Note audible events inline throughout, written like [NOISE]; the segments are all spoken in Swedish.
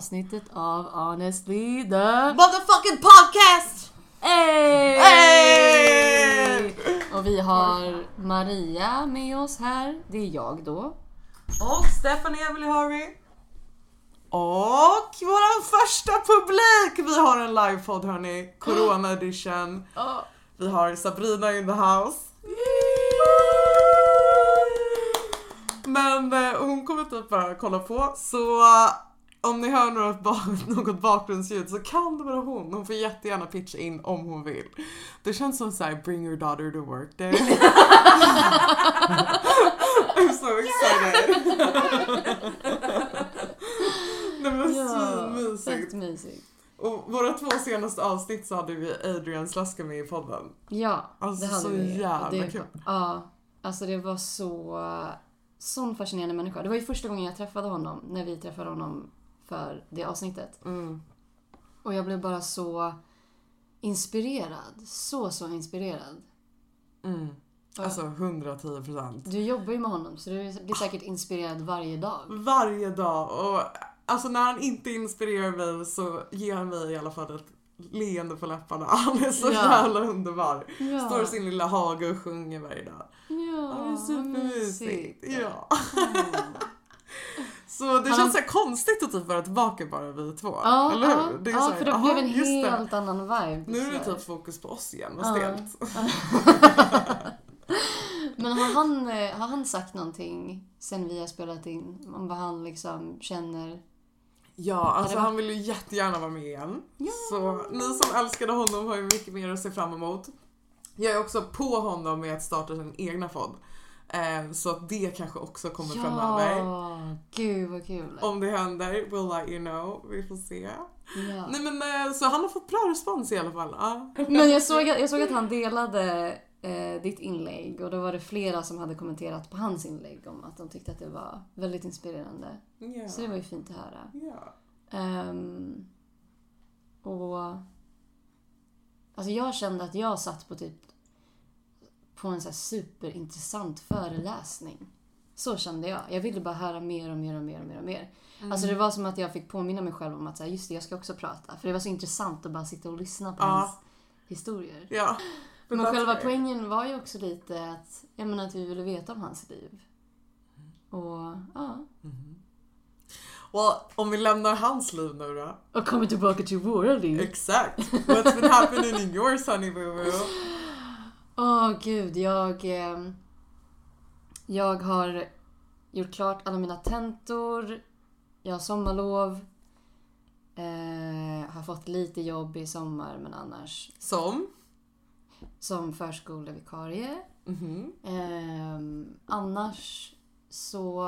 avsnittet av Honestly the... Motherfucking podcast! Hey! Hey! Och vi har Maria med oss här. Det är jag då. Och Stephanie Emily Harvey. Och våran första publik! Vi har en livepodd hörni. Corona edition. Vi har Sabrina in the house. Men eh, hon kommer typ bara kolla på. Så om ni hör något, [LAUGHS] något bakgrundsljud så kan det vara hon. Hon får jättegärna pitcha in om hon vill. Det känns som såhär bring your daughter to work day. [LAUGHS] I'm so excited. [LAUGHS] Nej men svinmysigt. mysigt. Och våra två senaste avsnitt så hade vi Adrian Slaska med i podden. Ja, Alltså, det hade så vi. jävla det, kul. Ja, alltså det var så... Sån fascinerande människa. Det var ju första gången jag träffade honom, när vi träffade honom för det avsnittet. Mm. Och jag blev bara så inspirerad. Så, så inspirerad. Mm. Alltså 110 procent. Du jobbar ju med honom så du blir säkert inspirerad varje dag. Varje dag. Och alltså när han inte inspirerar mig så ger han mig i alla fall ett leende på läpparna. [LAUGHS] Han är så Ja. jävla underbar. Ja. Står i sin lilla hage och sjunger varje dag. Ja, Han är supermysigt. mysigt. Ja. Mm. Så det Han- känns så konstigt att typ vara tillbaka bara vi två. Ja, eller hur? Det är ja så här, för det aha, blev en just det. helt annan vibe. Nu är det typ fokus på oss igen, vad stelt. [LAUGHS] Men har han, eh, har han sagt någonting sen vi har spelat in? Om vad han liksom känner? Ja, alltså han vill ju jättegärna vara med igen. Ja. Så ni som älskade honom har ju mycket mer att se fram emot. Jag är också på honom med att starta sin egna podd. Eh, så att det kanske också kommer framöver. Ja, gud vad kul. Om det händer, we'll let you know. Vi får se. Ja. Nej men eh, så han har fått bra respons i alla fall. Ja. Men jag såg, att- jag såg att han delade eh, ditt inlägg och då var det flera som hade kommenterat på hans inlägg om att de tyckte att det var väldigt inspirerande. Ja. Så det var ju fint att höra. Ja. Ehm, och... Alltså jag kände att jag satt på typ på en så här superintressant föreläsning. Så kände jag. Jag ville bara höra mer och mer och mer och mer och mer. Alltså det var som att jag fick påminna mig själv om att så här, just det, jag ska också prata. För det var så intressant att bara sitta och lyssna på Ja. hans historier. ja. Men that's själva poängen var ju också lite att, jag menar, att vi ville veta om hans liv. Och ja. Well, om vi lämnar hans liv nu då. Och kommer tillbaka till våra liv. Exakt. What's been happening in your sunny boo boo? [LAUGHS] Åh gud, jag... Eh, jag har gjort klart alla mina tentor. Jag har sommarlov. Eh, har fått lite jobb i sommar men annars Som? som förskolevikarie. Mhm. Eh, annars så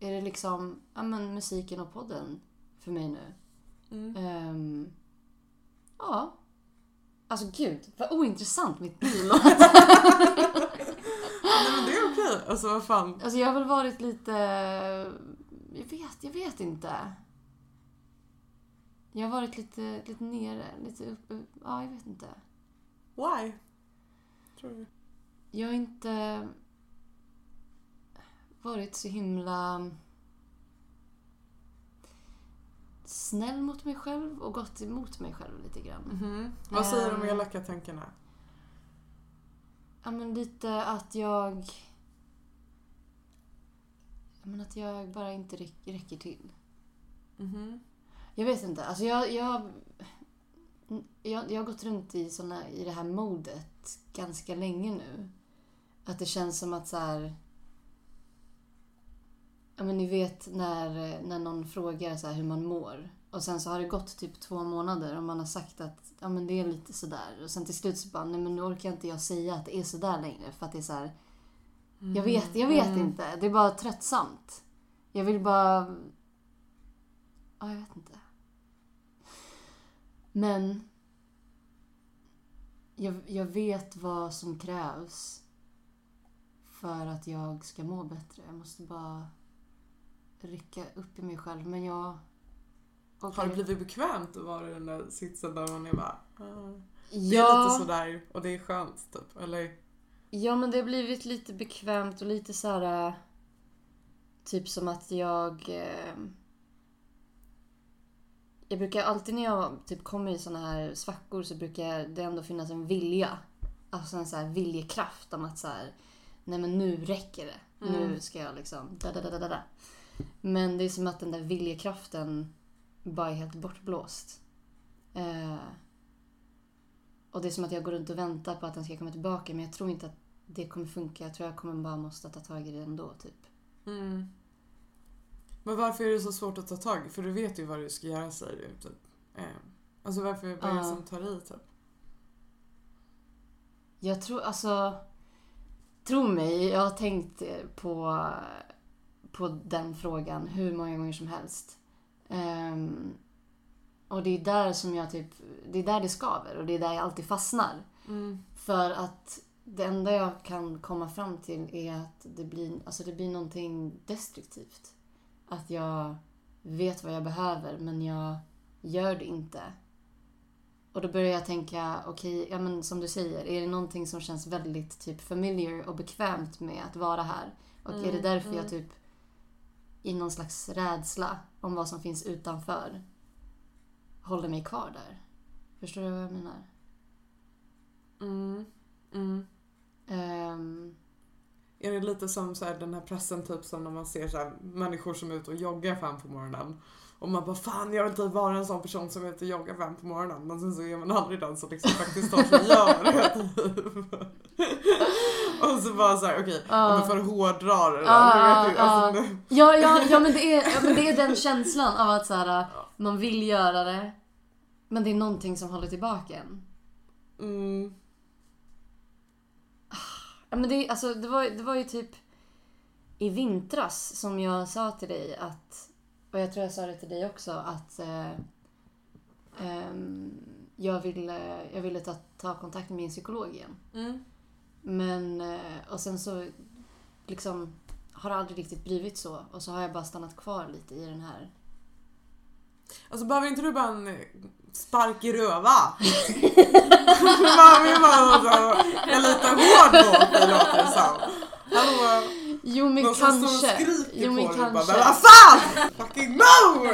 är det liksom ja, men musiken och podden för mig nu. Mm. Ehm, ja. Alltså gud, vad ointressant mitt liv [LAUGHS] låter. Nej men det är okej. Alltså vad fan. Alltså jag har väl varit lite... Jag vet, jag vet inte. Jag har varit lite, lite nere, lite uppe. Ja, jag vet inte. Why? Tror du? Jag har inte varit så himla snäll mot mig själv och gått emot mig själv lite grann. Mhm. Vad säger de Ehm. elaka tankarna? Ja, men lite att jag... Ja, men att jag bara inte räck, räcker till. Mhm. Jag vet inte. Alltså jag, jag, jag, jag har gått runt i, såna, i det här modet ganska länge nu. Att det känns som att så här... Ja, men ni vet när, när någon frågar så här hur man mår. Och sen så har det gått typ två månader och man har sagt att ja, men det är lite sådär. Och sen till slut så bara, nej men nu orkar inte jag säga att det är sådär längre. För att det är så här, jag vet, jag vet inte. Det är bara tröttsamt. Jag vill bara... Ja, jag vet inte. Men jag, jag vet vad som krävs för att jag ska må bättre. Jag måste bara rycka upp i mig själv. Men jag... Har det blivit bekvämt att vara i den där sitsen där man är bara... ah, Det är ja, lite sådär och det är skönt typ. Eller? ja, men det har blivit lite bekvämt och lite så här... äh, typ som att jag... Eh, jag brukar alltid när jag typ kommer i såna här svackor så brukar det ändå finnas en vilja. Alltså en så här viljekraft om att så här, nej men nu räcker det. Mm. Nu ska jag liksom da, da, da, da, da. Men det är som att den där viljekraften bara är helt bortblåst. Eh, och det är som att jag går runt och väntar på att den ska komma tillbaka men jag tror inte att det kommer funka. Jag tror jag kommer bara måste ta tag i det ändå typ. Mm. Men varför är det så svårt att ta tag? För du vet ju vad du ska göra säger du. Typ. Eh, Alltså varför, det Ja. som tar i typ? Jag tror, alltså... Tro mig, jag har tänkt på, på den frågan hur många gånger som helst. Ehm, och det är där som jag typ... Det är där det skaver och det är där jag alltid fastnar. Mm. För att det enda jag kan komma fram till är att det blir, alltså det blir någonting destruktivt. Att jag vet vad jag behöver men jag gör det inte. Och då börjar jag tänka, okej, ja men som du säger, är det någonting som känns väldigt typ familiar och bekvämt med att vara här? Och är det Mm, därför jag mm. typ i någon slags rädsla om vad som finns utanför håller mig kvar där? Förstår du vad jag menar? Mm. Mm. Ehm, Är det lite som så här, den här pressen typ som när man ser så här, människor som är ute och joggar fem på morgonen. Och man bara fan jag vill inte vara en sån person som är ute och joggar fem på morgonen. Men sen så är man aldrig den som liksom faktiskt tar sig och gör det. [LAUGHS] Och så bara såhär okej, ja. men för hårdra det du vet, ju, ja, alltså, Ja, ja, ja, men det är, ja, men det är den [LAUGHS] känslan av att så här, man vill göra det. Men det är någonting som håller tillbaka en. mm, Ja, men det, alltså, det, var, det var ju typ i vintras som jag sa till dig att, och jag tror jag sa det till dig också, att eh, ehm, jag, ville, jag ville ta, ta kontakt med min psykolog igen. mm, Men, eh, och sen så liksom har det aldrig riktigt blivit så. Och så har jag bara stannat kvar lite i den här Alltså behöver inte du bara en spark i röva? Man [LAUGHS] vill bara ha en lite hård båt det låter som. Hallå? Jo men Någon som står och kanske. skriker Jo på dig bara, kanske. men vad fan! Fucking no!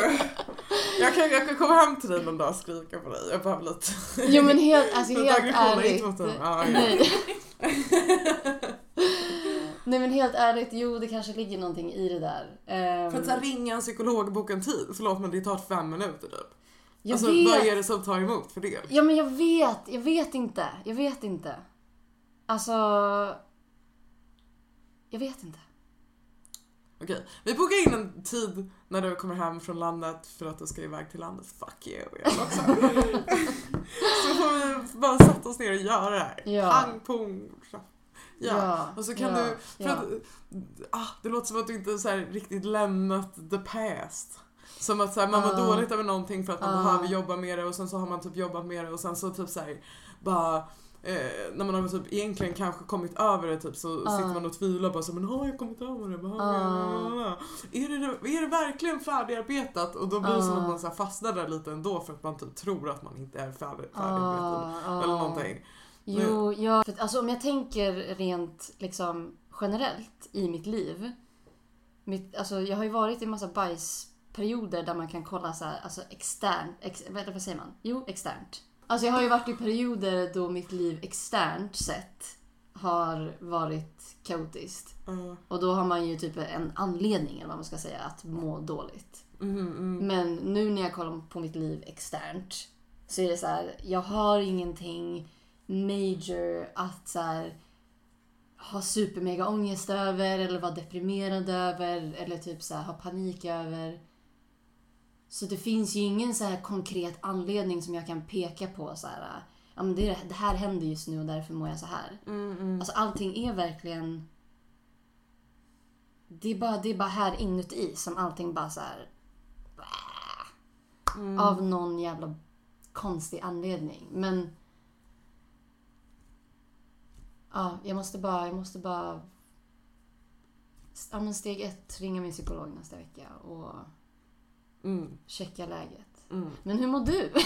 [LAUGHS] Jag kan, jag kan komma hem till dig någon dag och skrika på dig. Jag behöver lite... Jo men helt, alltså helt ärligt. dem. Ja. Nej. [LAUGHS] Nej men helt ärligt, jo det kanske ligger någonting i det där. Ehm, För att så ringa en psykolog och boka en tid, förlåt men det tar fem minuter typ. jag alltså vet. vad är det som tar emot för det? Ja men jag vet, jag vet inte. Jag vet inte. Alltså... Jag vet inte. Okej, vi bokar in en tid när du kommer hem från landet för att du ska iväg till landet. Fuck you, jag också. [LAUGHS] Så får vi bara sätta oss ner och göra det här. Ja. Pang, pong. Ja. Ja, Och så kan ja, du, för att, ah, det låter som att du inte så här riktigt lämnat the past. Som att så här, man mår Ah. dåligt över någonting för att man Ah. behöver jobba med det och sen så har man typ jobbat med det och sen så typ så här, bara Eh, när man har typ egentligen kanske kommit över det typ så Ah. sitter man och tvivlar bara så men har jag kommit över det? Bara, Ah. är, det är det verkligen färdigarbetat? Och då blir det som Ah. att man så fastnar där lite ändå för att man typ tror att man inte är färdig, färdigarbetad. Ah. Eller någonting. Jo, ja. För alltså, om jag tänker rent liksom, generellt i mitt liv. Mitt, alltså, jag har ju varit i en massa bajsperioder där man kan kolla så här, alltså externt. Ex, vad, vad säger man? Jo, externt. Alltså jag har ju varit i perioder då mitt liv externt sett har varit kaotiskt. Ah. Och då har man ju typ en anledning, eller vad man ska säga, att må dåligt. Mm, mm. Men nu när jag kollar på mitt liv externt så är det så här, jag har ingenting major att så här, ha supermega ångest över eller vara deprimerad över eller typ så här, ha panik över. Så det finns ju ingen så här konkret anledning som jag kan peka på så här, ja men det, det här händer just nu och därför mår jag så här. Mm, mm. Alltså allting är verkligen... Det är bara, det är bara här inuti som allting bara så här... Mm. Av någon jävla konstig anledning. Men... Ja, jag måste bara... Jag måste bara... Ja, men steg ett, ringa min psykolog nästa vecka och Mm, checka läget. mm. Men hur mår du? [LAUGHS]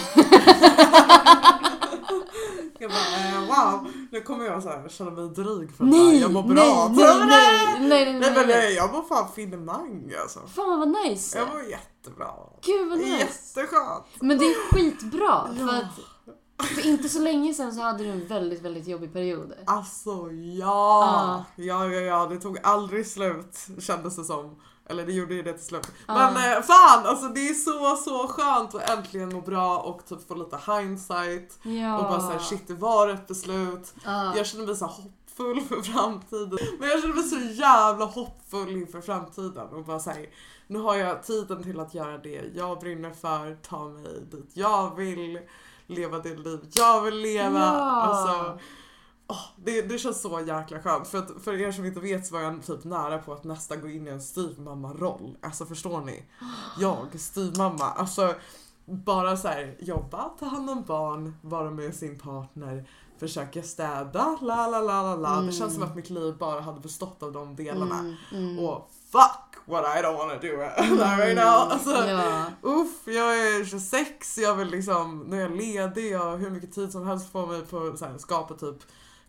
Jag bara, eh, wow. Nu kommer jag så här, känna mig dryg för att Nej, jag mår nej, bra. nej, nej, nej, nej, nej, Nej men nej. jag mår fan finemang alltså. Fan vad nice. Jag mår jättebra. Gud vad nice. jätteskönt. Men det är skitbra. För Ja. att för inte så länge sedan så hade du en väldigt, väldigt jobbig period. Alltså ja. Ja, ja, ja. Det tog aldrig slut kändes det som. Eller det gjorde ju det till slut. Ja. Men eh, fan alltså det är så så skönt att äntligen må bra och typ få lite hindsight. Ja. Och bara såhär shit det var ett beslut. Ja. Jag känner mig så hoppfull för framtiden. Men jag känner mig så jävla hoppfull inför framtiden. Och bara säger nu har jag tiden till att göra det jag brinner för, ta mig dit jag vill, leva det liv jag vill leva. Ja. Alltså, åh, det, det känns så jäkla skönt. För, att, för er som inte vet så var jag typ nära på att nästan gå in i en styvmamma-roll. Alltså förstår ni? Jag, styvmamma. Alltså bara så här, jobba, ta hand om barn, vara med sin partner, försöka städa, la la la la la. Det känns som att mitt liv bara hade bestått av de delarna. Mm, mm. Och fuck what I don't wanna do [LAUGHS] right now. Alltså, Ja. Uff, jag är 26, jag vill liksom, nu är jag ledig, jag har hur mycket tid som helst på mig på att skapa typ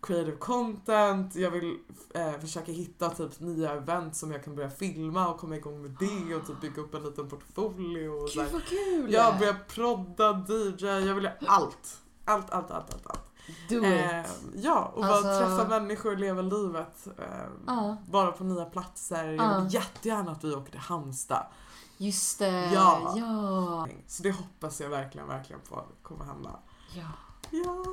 creative content, jag vill eh, försöka hitta typ nya event som jag kan börja filma och komma igång med det och typ bygga upp en liten portfolio och Gud vad kul! Jag börjar prodda, DJ, jag vill göra allt. Allt, allt, allt, allt. allt. Do it. Eh, ja, och Alltså- bara träffa människor, leva livet. Eh, Ja. Vara på nya platser. Jag Ja. vill jättegärna att vi åker till Halmstad. Just det. Ja. Ja. Så det hoppas jag verkligen, verkligen på kommer hända. ja. Ja!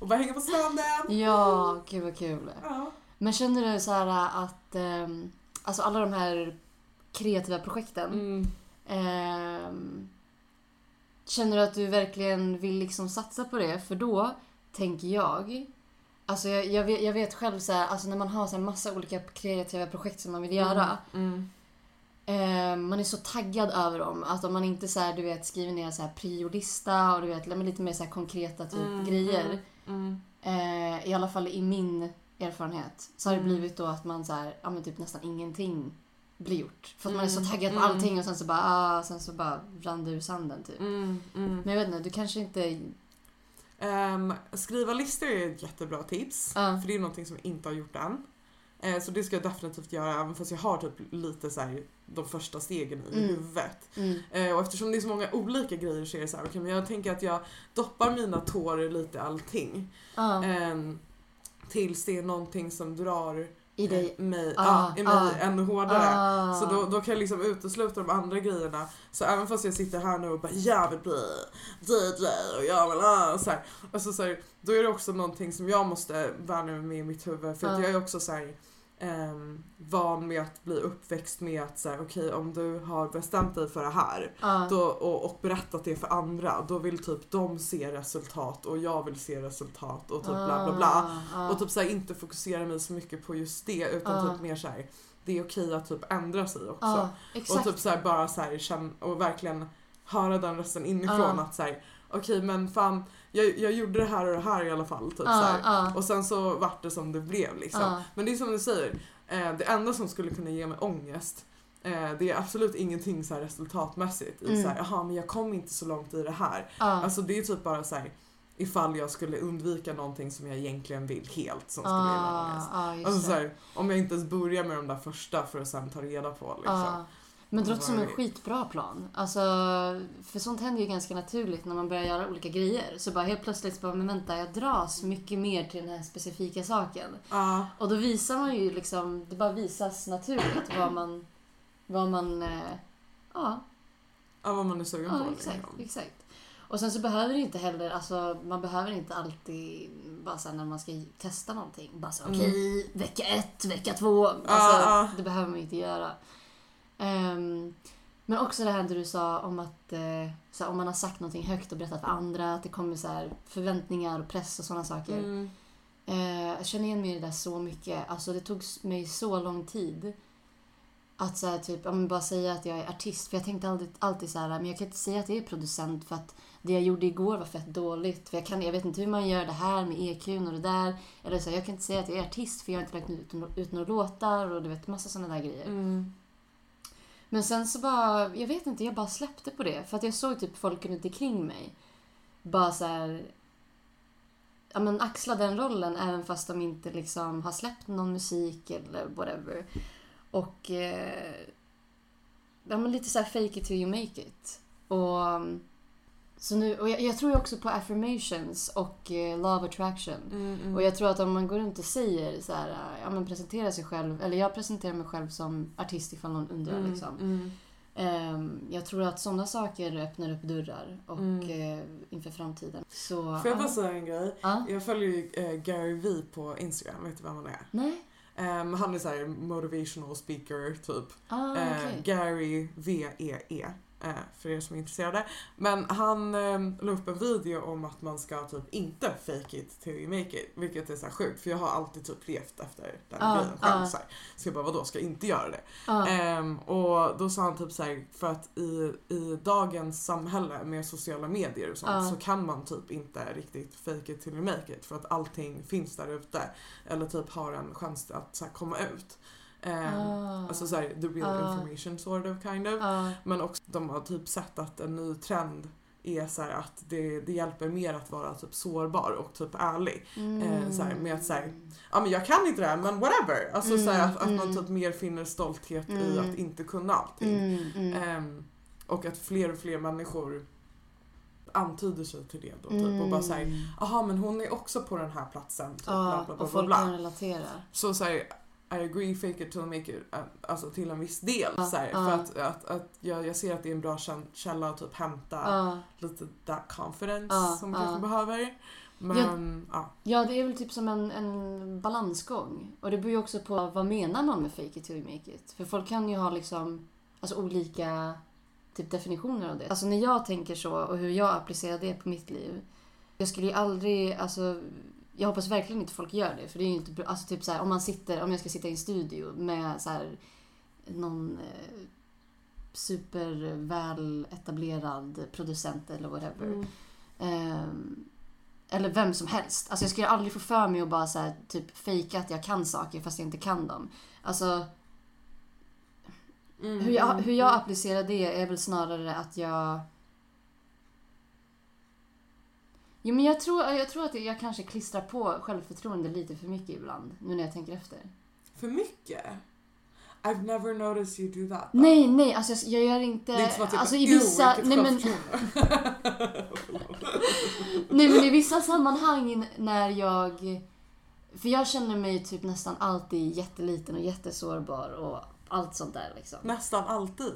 Och bara hänga på stranden! Ja, gud vad kul. Ja. Men känner du så här att ehm, alltså alla de här kreativa projekten Mm. ehm, Känner du att du verkligen vill liksom satsa på det? För då tänker jag Alltså jag, jag, vet, jag vet själv så här, alltså när man har så här massa olika kreativa projekt som man vill göra Mm. Eh, man är så taggad över dem. Att om man inte så här, du vet, skriver ner så här priolista och du vet, lite mer så konkreta typ Mm, grejer. Mm. Eh, I alla fall i min erfarenhet. Så har det Mm. blivit då att man så här, ja men typ nästan ingenting blir gjort. För att man är så Mm, taggad på mm. allting och sen så bara, ah, sen så bara rann det ur sanden typ. Mm. Mm. Men jag vet inte, du kanske inte... Ehm, skriva listor är ett jättebra tips. Ja. För det är någonting som jag inte har gjort än. Eh, så det ska jag definitivt göra även fast jag har typ lite så här, de första stegen i Mm. huvudet. Mm. Eh, och eftersom det är så många olika grejer så är det så här, okej men jag tänker att jag doppar mina tår i lite allting. Ja, Ehm, tills det är någonting som drar i dig. eh, mig, Ah, ja, i mig ah, ännu hårdare. Ah. Så då, då kan jag liksom utesluta de andra grejerna. Så även fast jag sitter här nu och bara jag vill bli DJ och jag vill ah, så här. Alltså så här, då är det också någonting som jag måste värna med i mitt huvud. För att Ja. jag är också så här, ehm, van med att bli uppväxt med att så här, okej om du har bestämt dig för det här Ja. då, och, och berättat det för andra då vill typ de se resultat och jag vill se resultat och typ bla bla bla. Ah, ah. Och typ så här, inte fokusera mig så mycket på just det utan typ mer så här, det är okej att typ ändra sig också. Och typ så här, bara så här, och verkligen höra den rösten inifrån att så här, okej men fan jag, jag gjorde det här och det här i alla fall. Typ, här. ja. Och sen så vart det som det blev liksom. Ja. Men det är som du säger, eh, det enda som skulle kunna ge mig ångest eh, det är absolut ingenting så resultatmässigt. I Mm. så här, jaha men jag kom inte så långt i det här. Alltså det är typ bara så här ifall jag skulle undvika någonting som jag egentligen vill helt som skulle ge mig Ah, ångest. ah, Alltså så här, om jag inte ens börjar med de där första för att sen ta reda på liksom. Ja. Men det låter som en skitbra plan. Alltså, för sånt händer ju ganska naturligt när man börjar göra olika grejer. Så bara helt plötsligt så bara, men vänta, jag dras mycket mer till den här specifika saken. Ja, Och då visar man ju liksom, det bara visas naturligt vad man, vad man, eh, ja, ja, vad man är sugen ja på. exakt, liksom. exakt. Och sen så behöver det inte heller, alltså man behöver inte alltid bara så här när man ska testa någonting. Bara så Mm. okej, vecka ett, vecka två. Alltså, ja. Det behöver man inte göra. Ehm, men också det här du sa om att eh, så här, om man har sagt någonting högt och berättat för andra, att det kommer så här, förväntningar och press och sådana saker. Mm. Eh, jag känner igen mig i det där så mycket. Alltså det tog mig så lång tid att så här, typ, men bara säga att jag är artist. För jag tänkte alltid, alltid så men jag kan inte säga att jag är producent för att det jag gjorde igår var fett dåligt. För jag, kan, jag vet inte hur man gör det här med EQn och det där. Eller så jag kan inte säga att jag är artist för jag har inte lagt ut, ut några låtar och du vet massa sådana där grejer. Mm. Men sen så bara, jag vet inte, jag bara släppte på det. För att jag såg typ folk runt omkring mig bara så här ja, men axla den rollen även fast de inte liksom har släppt någon musik eller whatever. Och eh, ja, men lite så här fake it till you make it. Och, så nu, och jag, jag tror också på affirmations och eh, love attraction. Mm, mm. Och jag tror att om man går runt och säger så här, ja men presenterar sig själv, eller jag presenterar mig själv som artist ifall någon undrar Mm, liksom. Ehm, jag tror att sådana saker öppnar upp dörrar och Mm. eh, inför framtiden. Så, Får jag bara ja. säga en grej? Ja. Jag följer ju eh, Gary Vee på Instagram, vet du vem han är? Nej? Ehm, han är såhär motivational speaker typ. Ah, Eh, okej. Gary V-E-E. eh, för er som är intresserade. Men han eh, la upp en video om att man ska typ inte fake it till you make it. Vilket är så här sjukt för jag har alltid typ levt efter den Ja, grejen själv. ja. Så, här. så jag bara vadå, ska jag inte göra det? Ja. Ehm, och då sa han typ så här, för att i, i dagens samhälle med sociala medier och sånt Ja. så kan man typ inte riktigt fake it till you make it för att allting finns där ute. Eller typ har en chans att så här, komma ut. Ehm, Ah. Alltså såhär, the real Ja. information sort of kind of. Ja. Men också de har typ sett att en ny trend är så här att det, det hjälper mer att vara typ sårbar och typ ärlig. Eh, så här, med att så här, Ja men jag kan inte det här men whatever. Alltså så här, att, att man Mm, typ mer finner stolthet i Mm. att inte kunna allting. Mm, mm. Ehm, och att fler och fler människor antyder sig till det då typ och bara säger Mm. Jaha men hon är också på den här platsen. Typ, Ja, bla, bla, bla, och folk kan relatera. Så såhär, I agree fake it till make it, uh, alltså till en viss del. Ja, så här, ja. För att, att, att jag, jag ser att det är en bra käll- källa att typ hämta Ja. lite that confidence som ja. kanske behöver. Men ja. ja, det är väl typ som en, en balansgång. Och det beror ju också på vad menar man med fake it till make it. För folk kan ju ha liksom alltså, olika typ definitioner av det. Alltså när jag tänker så och hur jag applicerar det på mitt liv. Jag skulle ju aldrig, alltså jag hoppas verkligen inte folk gör det. För det är ju inte bra. Alltså typ så här, om man sitter, om jag ska sitta i en studio med så här någon eh, superväl etablerad producent eller whatever. Mm. Ehm, eller vem som helst. Alltså jag skulle aldrig få för mig att bara så här, typ fejka att jag kan saker fast jag inte kan dem. Alltså Mm, hur jag, mm, hur jag mm. applicerar det är väl snarare att jag... Jo men jag tror, jag tror att jag kanske klistrar på självförtroende lite för mycket ibland. Nu när jag tänker efter. För mycket? I've never noticed you do that. Nej, nej, alltså jag, jag gör inte... Det är inte som att jag alltså i "Ew, vissa... Nej men, självförtroende." nej men i vissa sammanhang när jag... För jag känner mig typ nästan alltid jätteliten och jättesårbar och allt sånt där liksom. Nästan alltid.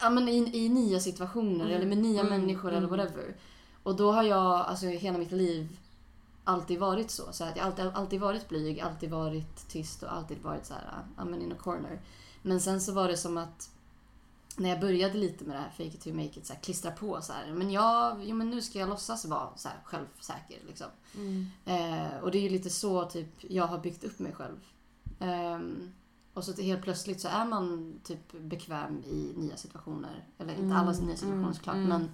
Ja men i, i nya situationer Mm, eller med nya mm, människor eller mm. whatever. Och då har jag alltså hela mitt liv alltid varit så. så att jag alltid, alltid varit blyg, alltid varit tyst och alltid varit så här, I'm in a corner. Men sen så var det som att när jag började lite med det här fake it to make it, så här, klistra på så här. Men jag, jo men nu ska jag låtsas vara så här, självsäker liksom. Mm. Eh, och det är ju lite så typ jag har byggt upp mig själv. Ehm, och så helt plötsligt så är man typ bekväm i nya situationer. Eller inte Mm, alla nya situationer mm, såklart. mm. Men, eh,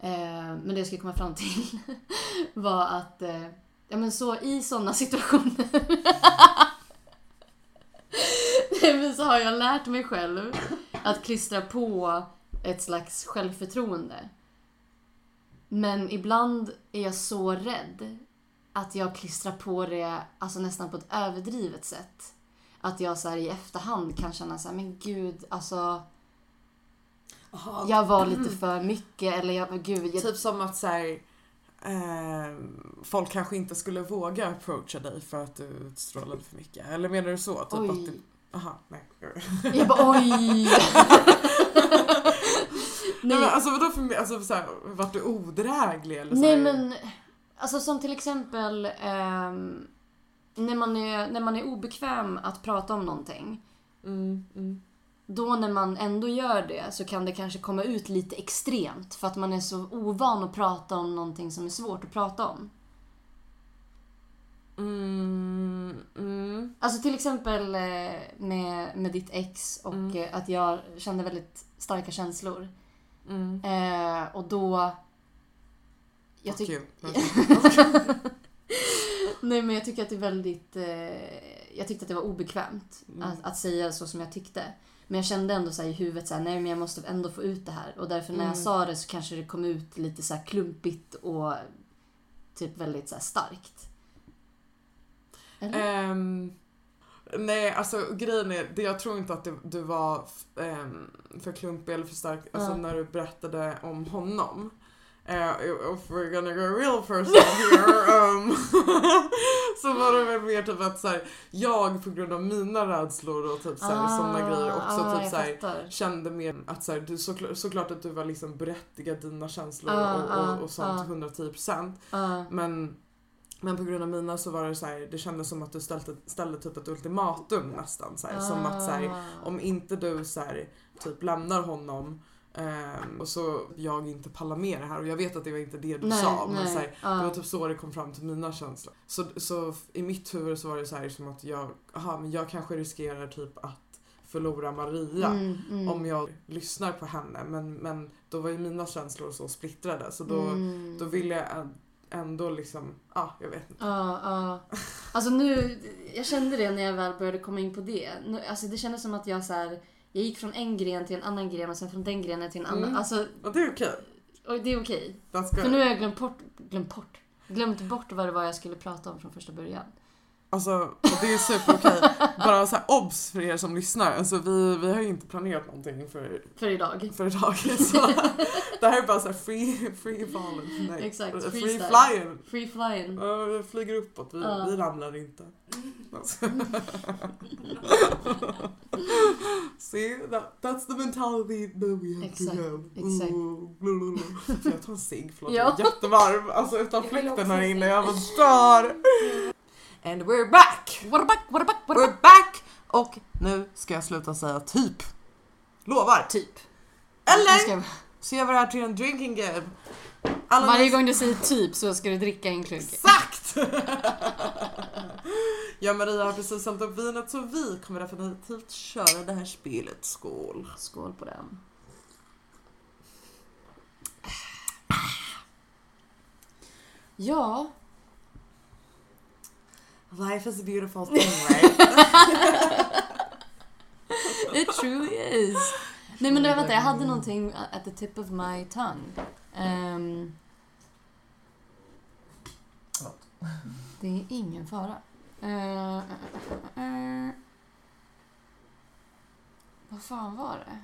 Eh, men det jag skulle komma fram till [LAUGHS] var att eh, ja, men så i sådana situationer [LAUGHS] så har jag lärt mig själv att klistra på ett slags självförtroende. Men ibland är jag så rädd att jag klistrar på det alltså nästan på ett överdrivet sätt. Att jag så här i efterhand kan känna så här, men gud, alltså Aha, jag var lite för mycket eller jag, gud, jag, Typ som att säga eh, folk kanske inte skulle våga approacha dig för att du utstrålade för mycket. Eller menar du så? Typ Oj. att du, aha, nej. jag bara oj! [LAUGHS] Nej, men alltså vadå för alltså, så här, vart du odräglig eller så nej här? men, alltså som till exempel ehm, när, man är, när man är obekväm att prata om någonting. Mm, mm. Då när man ändå gör det så kan det kanske komma ut lite extremt för att man är så ovan att prata om någonting som är svårt att prata om. Mm, mm, Alltså till exempel eh, med, med ditt ex och Mm. eh, att jag kände väldigt starka känslor. mm. Eh, och då... Jag Fuck tyck, you. [LAUGHS] nej men jag tycker att det är väldigt... Eh, jag tyckte att det var obekvämt Mm. att, att säga så som jag tyckte. Men jag kände ändå så i huvudet så här, nej men jag måste ändå få ut det här. Och därför när jag Mm. sa det så kanske det kom ut lite så här klumpigt och typ väldigt så starkt. Eller? Ehm, nej, alltså grejen är, jag tror inte att det, du var ehm, för klumpig eller för stark alltså, när du berättade om honom. Eh, if we're gonna go real personal here. [LAUGHS] um, [LAUGHS] så var det väl mer typ att så här, jag på grund av mina rädslor och typ så här, sådana grejer också ah, typ så här, kände mer att så här, du, såklart, såklart att du var liksom berättigad dina känslor Ah, och, ah, och, och sånt ah. 110%. Ja. Men, men på grund av mina så var det så här, det kändes som att du ställde, ställde typ ett ultimatum nästan. Så här, Som att så här, Ah. om inte du så typ lämnar honom ehm, och så jag inte pallar med det här och jag vet att det var inte det du nej, sa men nej. så här, ja. det var typ så det kom fram till mina känslor. Så, så i mitt huvud så var det så här som att jag, aha, men jag kanske riskerar typ att förlora Maria Mm, mm. om jag lyssnar på henne men, men då var ju mina känslor så splittrade så då, Mm. då ville jag ändå liksom, ja jag vet inte. Ja, ja. Alltså nu, jag kände det när jag väl började komma in på det. Nu, alltså det kändes som att jag så här, jag gick från en gren till en annan gren och sen från den grenen till en annan. Mm. Alltså, Och det är okej. och det är okej. För nu har jag glömt bort, glömt bort, glömt bort vad det var jag skulle prata om från första början. Alltså, det är superokej. Bara så här obs för er som lyssnar. Alltså vi, vi har ju inte planerat någonting för, För idag. för idag. [LAUGHS] Så det här är bara så här free, free fallen. Nej. Exakt, Free flying. Free flying. Ja, vi flyger uppåt, vi, Ja. vi ramlar inte. [LAUGHS] Alltså. See, that, that's the mentality that we have Exakt, to have. exakt. Får jag ta en cigg? Förlåt, Ja. jag är jättevarm. Alltså utan fläkten här inne, jag bara dör. And we're back! About, what about, what about? We're back! Och nu ska jag sluta säga typ. Lovar. Typ. Eller ska, så gör vi det här till en drinking game. Alla varje gång du säger typ så ska du dricka en klunk. Exakt! [LAUGHS] jag och Maria har precis hällt upp vinet så vi kommer definitivt köra det här spelet. Skål! Skål på den. Ja, Life is a beautiful thing right? [LAUGHS] it truly is. Nej men vänta, jag hade någonting at the tip of my tongue. Ehm, det är ingen fara. Eh, eh, eh. Vad fan var det?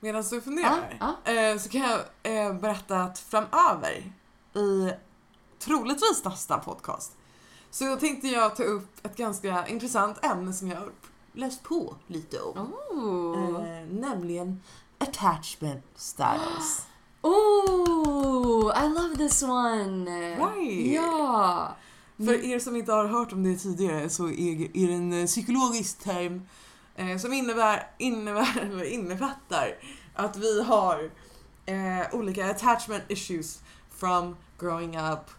Medan du funderar Ja, eh, så kan jag eh, berätta att framöver i troligtvis nästa podcast så tänkte jag ta upp ett ganska intressant ämne som jag har läst på lite om. Oh. Eh, nämligen attachment styles. [GASPS] oh, I love this one! Right. Ja! För er som inte har hört om det tidigare så är, är det en psykologisk term eh, som innebär, innebär, [LAUGHS] eller innefattar att vi har eh, olika attachment issues from growing up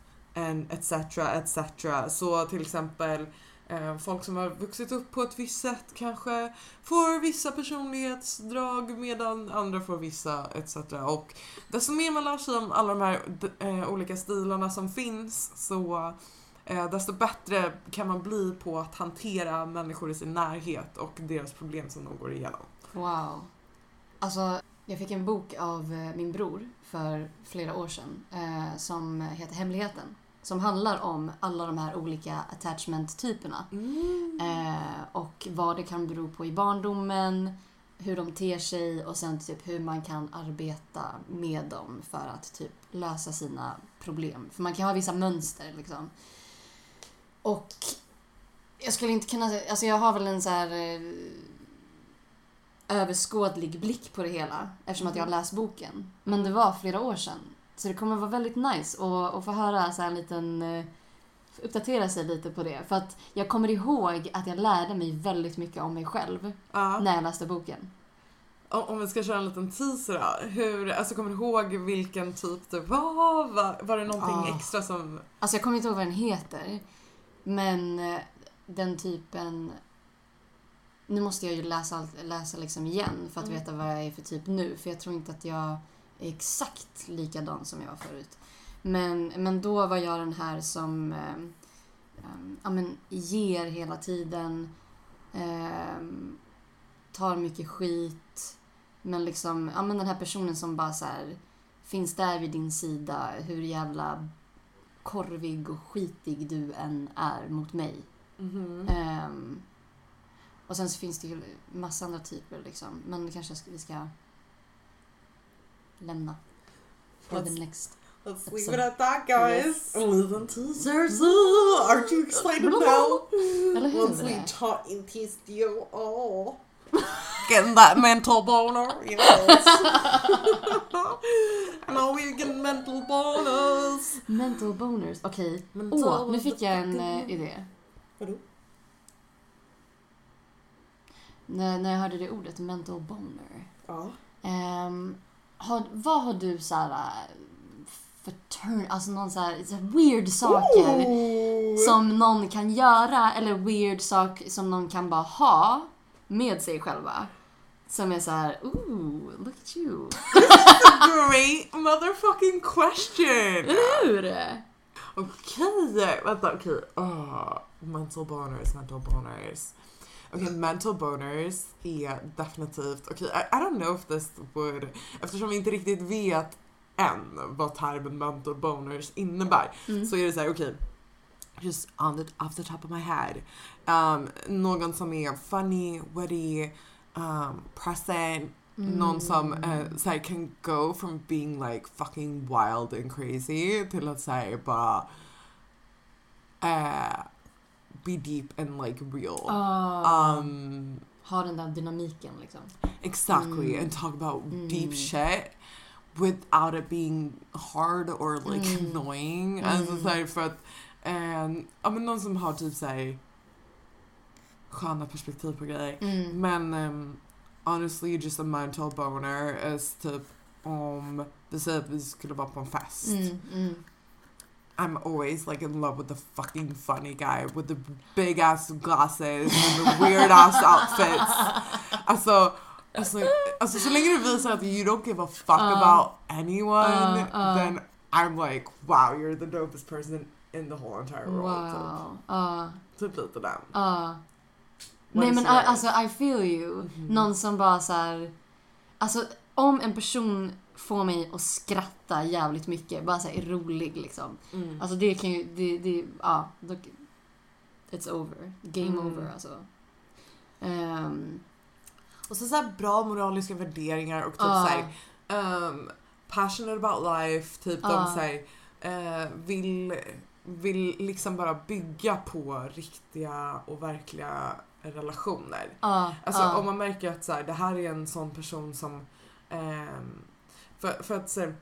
etc. etc. Så till exempel eh, folk som har vuxit upp på ett visst sätt kanske får vissa personlighetsdrag medan andra får vissa etc. Och desto mer man lär sig om alla de här eh, olika stilarna som finns så eh, desto bättre kan man bli på att hantera människor i sin närhet och deras problem som de går igenom. Wow. Alltså, jag fick en bok av eh, min bror för flera år sedan eh, som heter Hemligheten. Som handlar om alla de här olika attachment-typerna. Eh, och vad det kan bero på i barndomen, hur de ter sig och sen typ hur man kan arbeta med dem för att typ lösa sina problem. För man kan ha vissa mönster liksom. Och jag skulle inte kunna säga, alltså jag har väl en så här eh, överskådlig blick på det hela eftersom att jag har läst boken. Men det var flera år sedan. Så det kommer vara väldigt nice att, att få höra så en liten eh, uppdatera sig lite på det. För att jag kommer ihåg att jag lärde mig väldigt mycket om mig själv Ja. när jag läste boken. Om, vi ska köra en liten teaser då. Hur, alltså kommer du ihåg vilken typ det var? Var, var det någonting Ah. extra som... Alltså jag kommer inte ihåg vad den heter. Men eh, den typen... Nu måste jag ju läsa, läsa liksom igen för att Mm. veta vad jag är för typ nu. För jag tror inte att jag exakt likadan som jag var förut. Men, men då var jag den här som eh, em, ja, men, ger hela tiden. em, tar mycket skit. Men liksom, ja men den här personen som bara så här finns där vid din sida hur jävla korvig och skitig du än är mot mig. Mhm. Ehm, och sen så finns det ju massa andra typer liksom. Men kanske ska, vi ska lämna. For the Let's- next. Let's Episode. leave it at that guys. Yes. Liten teasers. Uh, aren't you excited now? Eller hur? Once we talk in. Oh. Getting that mental boner. Yes. Now [LAUGHS] we get mental bonus. Mental boners. Okej. Mental Åh, nu fick jag en eh, idé. Vadå? När, när jag hörde det ordet, mental boner. Ja. Ehm, har, vad har du så här för turn, alltså någon så här, så här weird saker Ooh. som någon kan göra eller weird sak som någon kan bara ha med sig själva. Som är så här, ooh, look at you. Great motherfucking question! Eller hur? Okej, vänta okej. Ah, mental boners, mental boners. Okej, mental boners är definitivt, okej I, I don't know if this would, eftersom vi inte riktigt vet än vad termen mental boners innebär Mm. så är det såhär okej, just on the, off the top of my head. Um, någon som är funny, witty, um, present, någon som uh, såhär, can go from being like fucking wild and crazy till att säga bara uh, be deep and like real. Ah, Um, ha den där dynamiken liksom. exactly, Mm. and talk about Mm. deep shit without it being hard or like Mm. annoying. Mm. Alltså såhär för att, um, ja men någon som har typ såhär sköna perspektiv på grejer. Mm. Men um, honestly just a mental boner is typ om vi säger att vi skulle vara på en fest. Mm, mm. I'm always like in love with the fucking funny guy with the big ass glasses and the weird ass outfits. Alltså, alltså, alltså så länge du visar att you don't give a fuck Uh, about anyone uh, uh. then I'm like wow you're the dopest person in the whole entire world. Wow. Typ, typ lite den. What Nej men alltså I feel you. Mhm. Någon som bara så här. Alltså om en person får mig att skratta jävligt mycket, bara så här, är rolig liksom. Mm. Alltså det kan ju, det, det, ja. då- It's over. Game Mm. over alltså. Ehm, Och så, så här bra moraliska värderingar och typ ja. så här, um, passionate about life, typ de Ja. säger eh, vill, vill liksom bara bygga på riktiga och verkliga relationer. Ja, Alltså ja. om man märker att så här, det här är en sån person som för, för att här,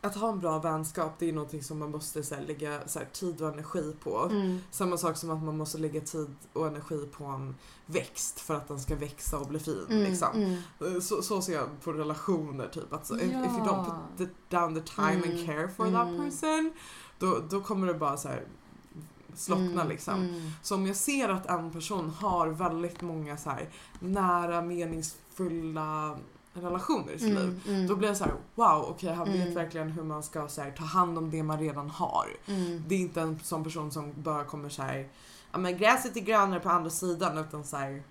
att ha en bra vänskap det är någonting som man måste så här, lägga så här, tid och energi på. Mm. Samma sak som att man måste lägga tid och energi på en växt för att den ska växa och bli fin. Mm, Liksom. mm. Så, så ser jag på relationer typ. Att så, if, if you Ja. don't put the, down the time and Mm, care for that mm. person då, då kommer det bara så här slockna Mm, liksom. mm. Så om jag ser att en person har väldigt många så här nära meningsfulla relationer i sitt liv. Mm, mm. Då blir jag så här: wow okej han vet Mm. verkligen hur man ska så här, ta hand om det man redan har. Mm. Det är inte en sån person som bara kommer säga ja men gräset är grönare på andra sidan utan såhär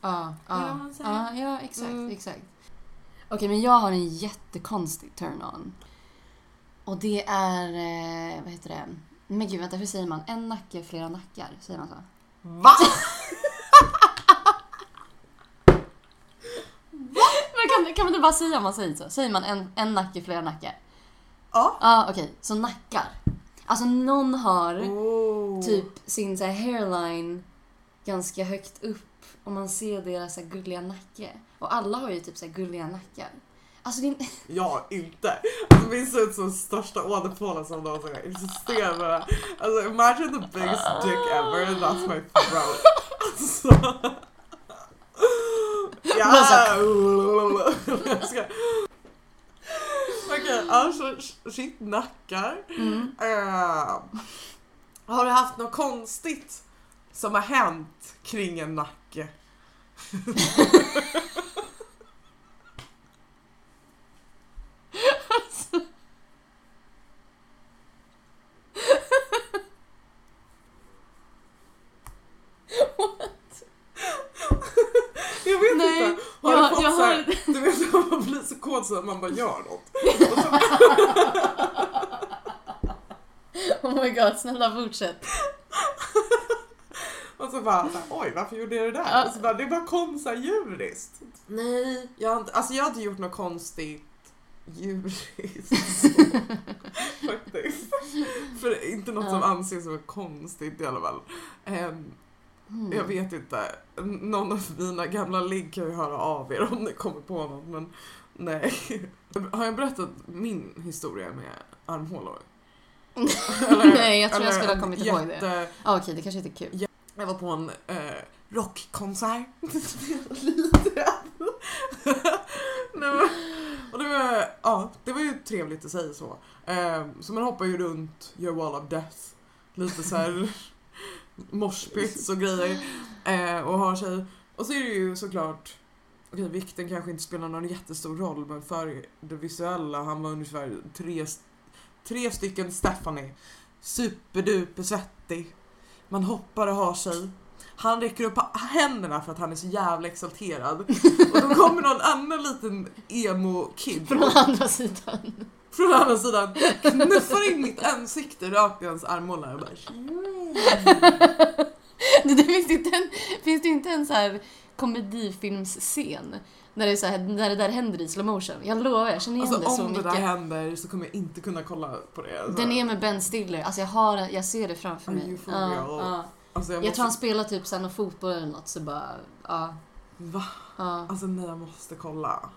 Ja, ja. ja, ja exakt, Mm. exakt. Okej, men jag har en jättekonstig turn-on. Och det är, eh, vad heter det? Men gud, vänta, hur säger man? En nacke, flera nackar. Säger man så? VA? [LAUGHS] [LAUGHS] Men kan, kan man inte bara säga om man säger så? Säger man en, en nacke, flera nackar? Ja. Ja, okej. Så nackar. Alltså någon har Oh. typ sin så här, hairline ganska högt upp och man ser deras så här, gulliga nacke. Och alla har ju typ så här, gulliga nackar. Alltså är [LAUGHS] Jag inte. Alltså min ser ut som största åderpålen som någonsin med det. Alltså imagine the biggest dick ever and that's my throat. [LAUGHS] Alltså. Ja. Ska- Okej, alltså shit nackar. Mm. Eh, har du haft något konstigt som har hänt kring en nacke? [LAUGHS] Jag vet Nej, inte. Har jag- du fått jag så här, har- Du vet när man blir så kåt så att man bara gör något. Oh god, snälla fortsätt. [LAUGHS] Och så bara så här, oj varför gjorde jag det där? Ja. Och så bara, det bara kom så här djuriskt. Nej, jag har inte, alltså jag har inte gjort något konstigt djuriskt. [LAUGHS] Faktiskt. För inte något som Ja. anses vara konstigt i alla fall. Ehm, Mm. Jag vet inte. Någon av mina gamla ligg kan ju höra av er om ni kommer på något men nej. [LAUGHS] Har jag berättat min historia med armhålor? [LAUGHS] Nej, jag tror jag eller skulle ha kommit ihåg det. jätte- Ah, Okej, det kanske inte är kul. Jag var på en eh, rockkonsert. [LAUGHS] Nej, och det var, ja, det var ju trevligt i sig så. Eh, så man hoppar ju runt, gör wall of death. Lite så här moshpits och grejer. Eh, och har sig. Och så är det ju såklart Okej, vikten kanske inte spelar någon jättestor roll men för det visuella, han var ungefär tre, tre stycken Stephanie. Superduper svettig. Man hoppar och har sig. Han räcker upp händerna för att han är så jävla exalterad. Och då kommer någon [LAUGHS] annan liten emo-kid Från andra sidan. från andra sidan knuffar in mitt ansikte rakt i hans armhåla och bara [LAUGHS] Det, det finns, inte en, finns det inte en så här komedifilmsscen när det, är så här, när det där händer i slow motion? Jag lovar, jag känner igen Alltså det så om det mycket. där händer så kommer jag inte kunna kolla på det. Alltså, Den är med Ben Stiller. Alltså jag, har, jag ser det framför mig. Ja, ja. alltså, Jag tror han spelar typ sen någon fotboll eller något så bara... Ja. Va? ja. Alltså nej, jag måste kolla.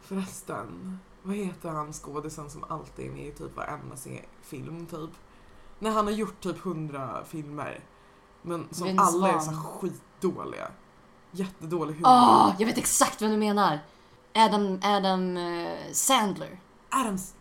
Förresten, vad heter han skådisen som alltid är med i typ varenda film typ? När han har gjort typ hundra filmer. Men som Vince alla är så skitdåliga. Jättedålig humor. Åh, jag vet exakt vem du menar. Adam, Adam eh, Sandler. Adams.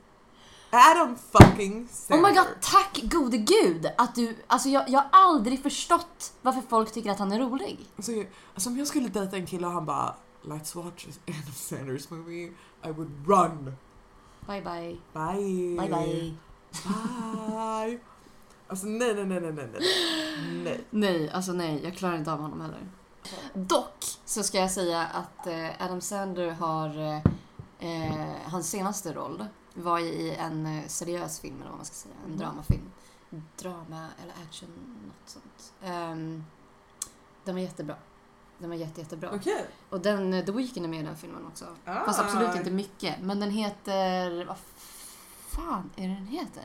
Adam fucking Sandler. Oh my god, tack gode gud att du... Alltså jag, jag har aldrig förstått varför folk tycker att han är rolig. Alltså, jag- alltså om jag skulle dejta en kille och han bara Let's watch Adam Sanders movie I would run. Bye bye. Bye. Bye bye. Bye. Alltså nej, nej, nej, nej, nej, nej. nej. [GASPS] Nej, alltså nej, jag klarar inte av honom heller. Dock så ska jag säga att eh, Adam Sandler har... Eh, eh, hans senaste roll var i en eh, seriös film, eller vad man ska säga. En Mm. dramafilm. Drama eller action, något sånt. Um, den var jättebra. Den var jätte, jättebra. Okej. Och den, The Weeknd är med i den filmen också. Ah. Fast absolut inte mycket. Men den heter... Vad fan är det den heter?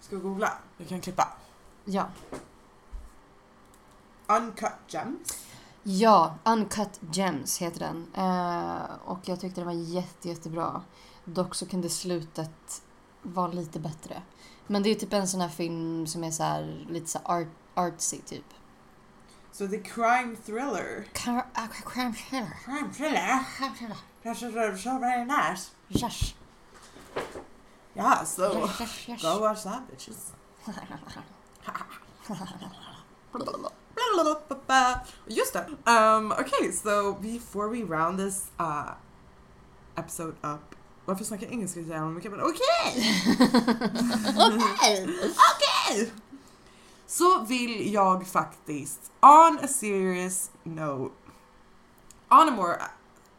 Ska vi googla? Vi kan klippa. Ja. Uncut Gems. Ja, Uncut Gems heter den. Eh, och jag tyckte den var jätte, jättebra. Dock så kunde slutet vara lite bättre. Men det är typ en sån här film som är så här, lite så art, artsy typ. Så det är crime thriller. Car- ah, crime thriller. Crime thriller? Crime thriller. That's so very nice. Yes. Yeah, so Yes, yes, yes. go watch that bitches. [LAUGHS] [LAUGHS] Just det. Um, okay, so before we round this uh, episode up. Varför snackar jag engelska så jävla mycket? Men okej! [LAUGHS] Okej! Så vill jag faktiskt, on a serious note, on a more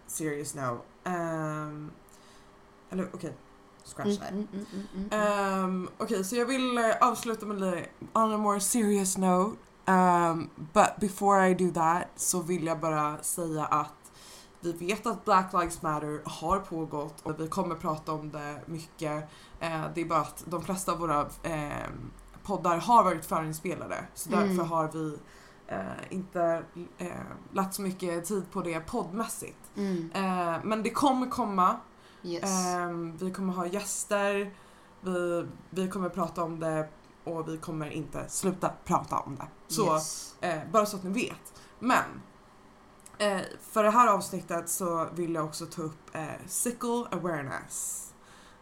serious note, um, eller okej, scratch Mm, that. mm, mm. Um, Okej, så jag vill eh, avsluta med on a more serious note. Um, but before I do that så vill jag bara säga att vi vet att Black Lives Matter har pågått och vi kommer prata om det mycket. Eh, det är bara att de flesta av våra eh, poddar har varit förinspelade så Mm. därför har vi eh, inte eh, lagt så mycket tid på det poddmässigt. Mm. Eh, men det kommer komma. Yes. Ehm, vi kommer ha gäster, vi, vi kommer prata om det och vi kommer inte sluta prata om det. Så, Yes. eh, bara så att ni vet. Men, eh, för det här avsnittet så vill jag också ta upp eh, sickle awareness.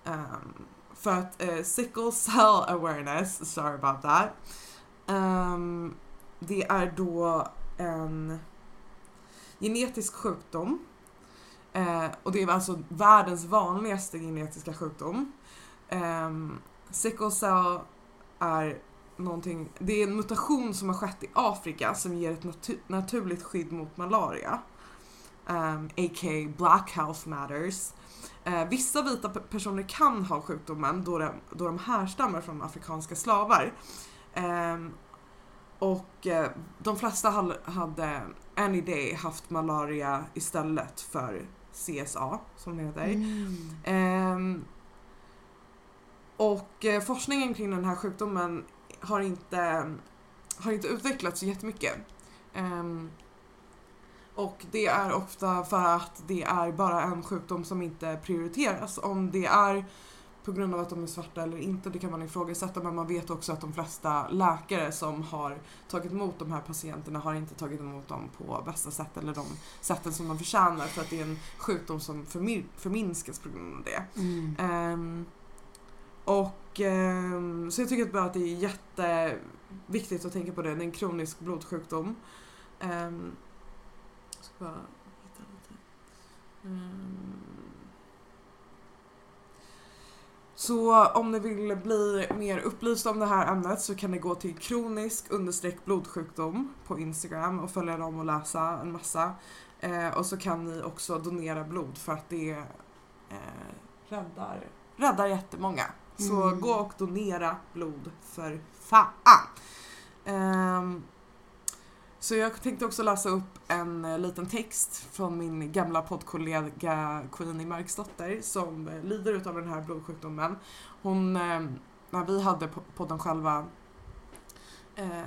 Ehm, för att eh, sickle cell awareness, sorry about that. Ehm, det är då en genetisk sjukdom Eh, och det är alltså världens vanligaste genetiska sjukdom. Um, sickle cell är någonting, det är en mutation som har skett i Afrika som ger ett natu- naturligt skydd mot malaria. Um, a.k.a. Black Health Matters. Eh, vissa vita pe- personer kan ha sjukdomen då de, då de härstammar från afrikanska slavar. Ehm, och eh, de flesta hade any day haft malaria istället för CSA som det heter. Mm. Och eh, forskningen kring den här sjukdomen har inte, har inte utvecklats så jättemycket. Ehm, och det är ofta för att det är bara en sjukdom som inte prioriteras. Om det är på grund av att de är svarta eller inte, det kan man ifrågasätta men man vet också att de flesta läkare som har tagit emot de här patienterna har inte tagit emot dem på bästa sätt eller de sätten som de förtjänar för att det är en sjukdom som förmi- förminskas på grund av det. Mm. Ehm, och eh, så jag tycker bara att det är jätteviktigt att tänka på det. Det är en kronisk blodsjukdom. Eh, ska bara hitta lite. Mm. Så om ni vill bli mer upplysta om det här ämnet så kan ni gå till kronisk understreck blodsjukdom på Instagram och följa dem och läsa en massa. Eh, och så kan ni också donera blod för att det eh, räddar, räddar jättemånga. Så Mm. gå och donera blod för fan. Ehm, så jag tänkte också läsa upp en eh, liten text från min gamla poddkollega Queenie Marksdotter som eh, lider utav den här blodsjukdomen. Hon, eh, när vi hade po- podden själva eh,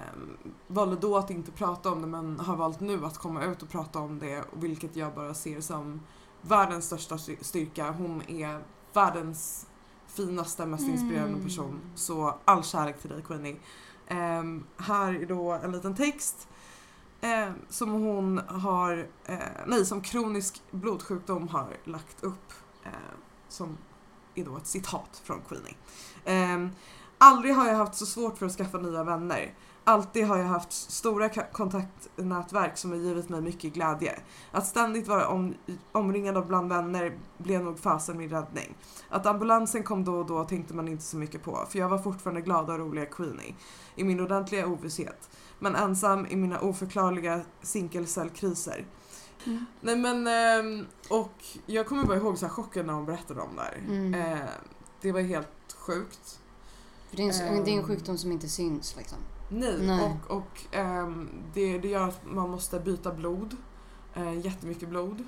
valde då att inte prata om det men har valt nu att komma ut och prata om det vilket jag bara ser som världens största styr- styrka. Hon är världens finaste, mest inspirerande Mm. person. Så all kärlek till dig Queenie. Ehm, här är då en liten text eh, som hon har, eh, nej som kronisk blodsjukdom har lagt upp. Eh, som är då ett citat från Queenie. Ehm, Aldrig har jag haft så svårt för att skaffa nya vänner. Alltid har jag haft stora kontaktnätverk som har givit mig mycket glädje. Att ständigt vara om, omringad av bland vänner blev nog fasen min räddning. Att ambulansen kom då och då tänkte man inte så mycket på, för jag var fortfarande glada och roliga Queenie. I min ordentliga ovisshet. Men ensam i mina oförklarliga sinkelcellkriser. Mm. Nej men, ehm, och jag kommer bara ihåg så här chocken när hon berättade om det här. Mm. Eh, det var helt sjukt. För det, är en, det är en Ehm. sjukdom som inte syns liksom. Nej, Nej. och, och ehm, det, det gör att man måste byta blod. Eh, jättemycket blod.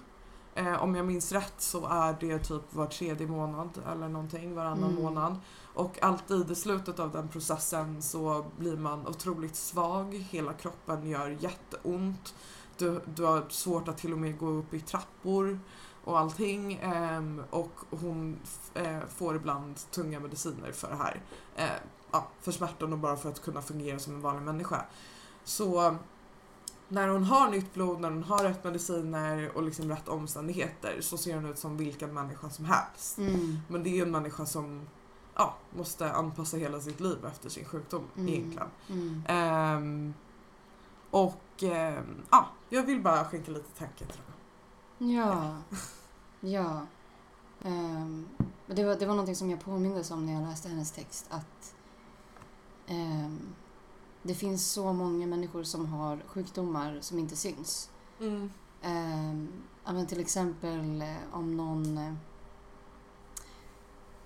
Eh, om jag minns rätt så är det typ var tredje månad eller någonting, varannan Mm. månad. Och alltid i slutet av den processen så blir man otroligt svag, hela kroppen gör jätteont. Du, du har svårt att till och med gå upp i trappor och allting. ehm, och hon f- eh, får ibland tunga mediciner för det här. Eh, ja, för smärtan och bara för att kunna fungera som en vanlig människa. Så när hon har nytt blod, när hon har rätt mediciner och liksom rätt omständigheter så ser hon ut som vilken människa som helst. Mm. Men det är ju en människa som ja, måste anpassa hela sitt liv efter sin sjukdom Mm. egentligen. Mm. Ehm, och ehm, ja, jag vill bara skänka lite tanke till henne. Ja. Ja. Men det, var, det var någonting som jag påmindes om när jag läste hennes text. Att det finns så många människor som har sjukdomar som inte syns. Mm. Men till exempel eh, om någon eh,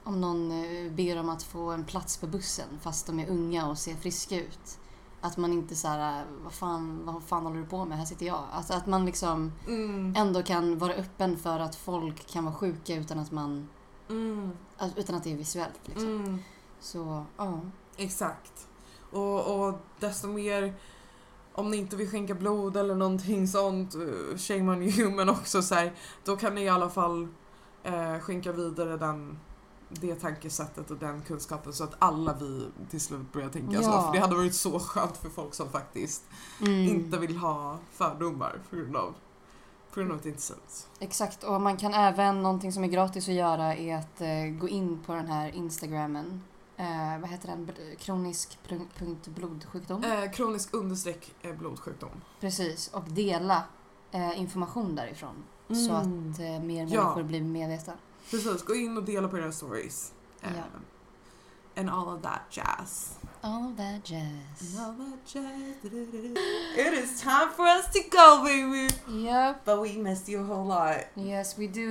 om någon eh, ber om att få en plats på bussen fast de är unga och ser friska ut. Att man inte så här, eh, vad fan, vad fan håller du på med? Här sitter jag. Alltså att man liksom Mm. ändå kan vara öppen för att folk kan vara sjuka utan att man Mm. utan att det är visuellt. Liksom. Mm. Så, ja. Exakt. Och, och desto mer om ni inte vill skänka blod eller någonting sånt, uh, shame on you, [LAUGHS] men också så här, då kan ni i alla fall eh, skänka vidare den, det tankesättet och den kunskapen så att alla vi till slut börjar tänka så. Ja. För det hade varit så skönt för folk som faktiskt Mm. inte vill ha fördomar på grund av, på grund av inte syns. Exakt, och man kan även, någonting som är gratis att göra är att eh, gå in på den här instagrammen. Eh, vad heter den? Kronisk punkt blodsjukdom. Eh, kronisk understreck eh, blodsjukdom. Precis, och dela eh, information därifrån. Så att Mm. eh, mer Ja. människor blir medvetna. Precis, gå in och dela på era stories. Eh, Ja. And all of that jazz. All of that jazz. [LAUGHS] It is time for us to go baby! Yep. But we missed you a whole lot. Yes we do.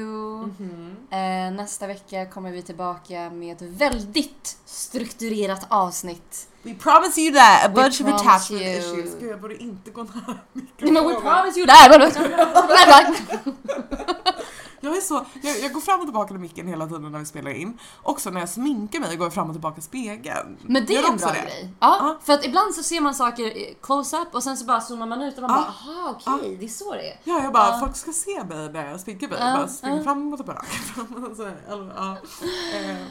Mhm. Eh, nästa vecka kommer vi tillbaka med ett väldigt strukturerat avsnitt. We promise you that! A We bunch of attachment you. issues. Gud, jag borde inte gå nära Nej, men we mikrofonen. promise you that! [LAUGHS] Jag är så, jag, jag går fram och tillbaka till micken hela tiden när vi spelar in. Också när jag sminkar mig går jag fram och tillbaka i spegeln. Men det är en också bra det? grej. Ja, Ja. för att ibland så ser man saker close-up och sen så bara zoomar man ut och man Ja. bara aha okej, det är så det är. Ja, jag bara, folk ska se mig när jag sminkar mig. Ja, bara springer fram och tillbaka. [LAUGHS] Fram och så. Eh,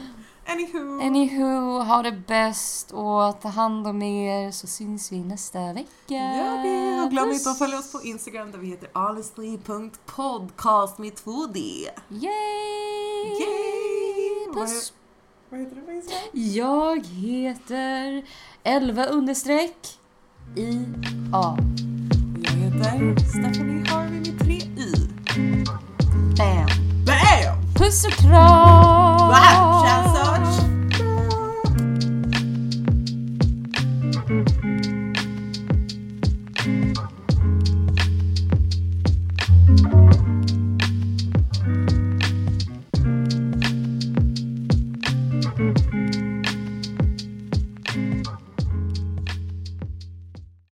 anywho. Anywho, ha det bäst och ta hand om er så syns vi nästa vecka. Gör det! Och glöm inte att följa oss på Instagram där vi heter honestly.podcast med 2D. Yay! Yay! Puss! Vad heter du på Instagram? Jag heter 11 understreck i A. Jag heter Stephanie Harvey med 3 Y. Bam! puss och. Wow, känns så.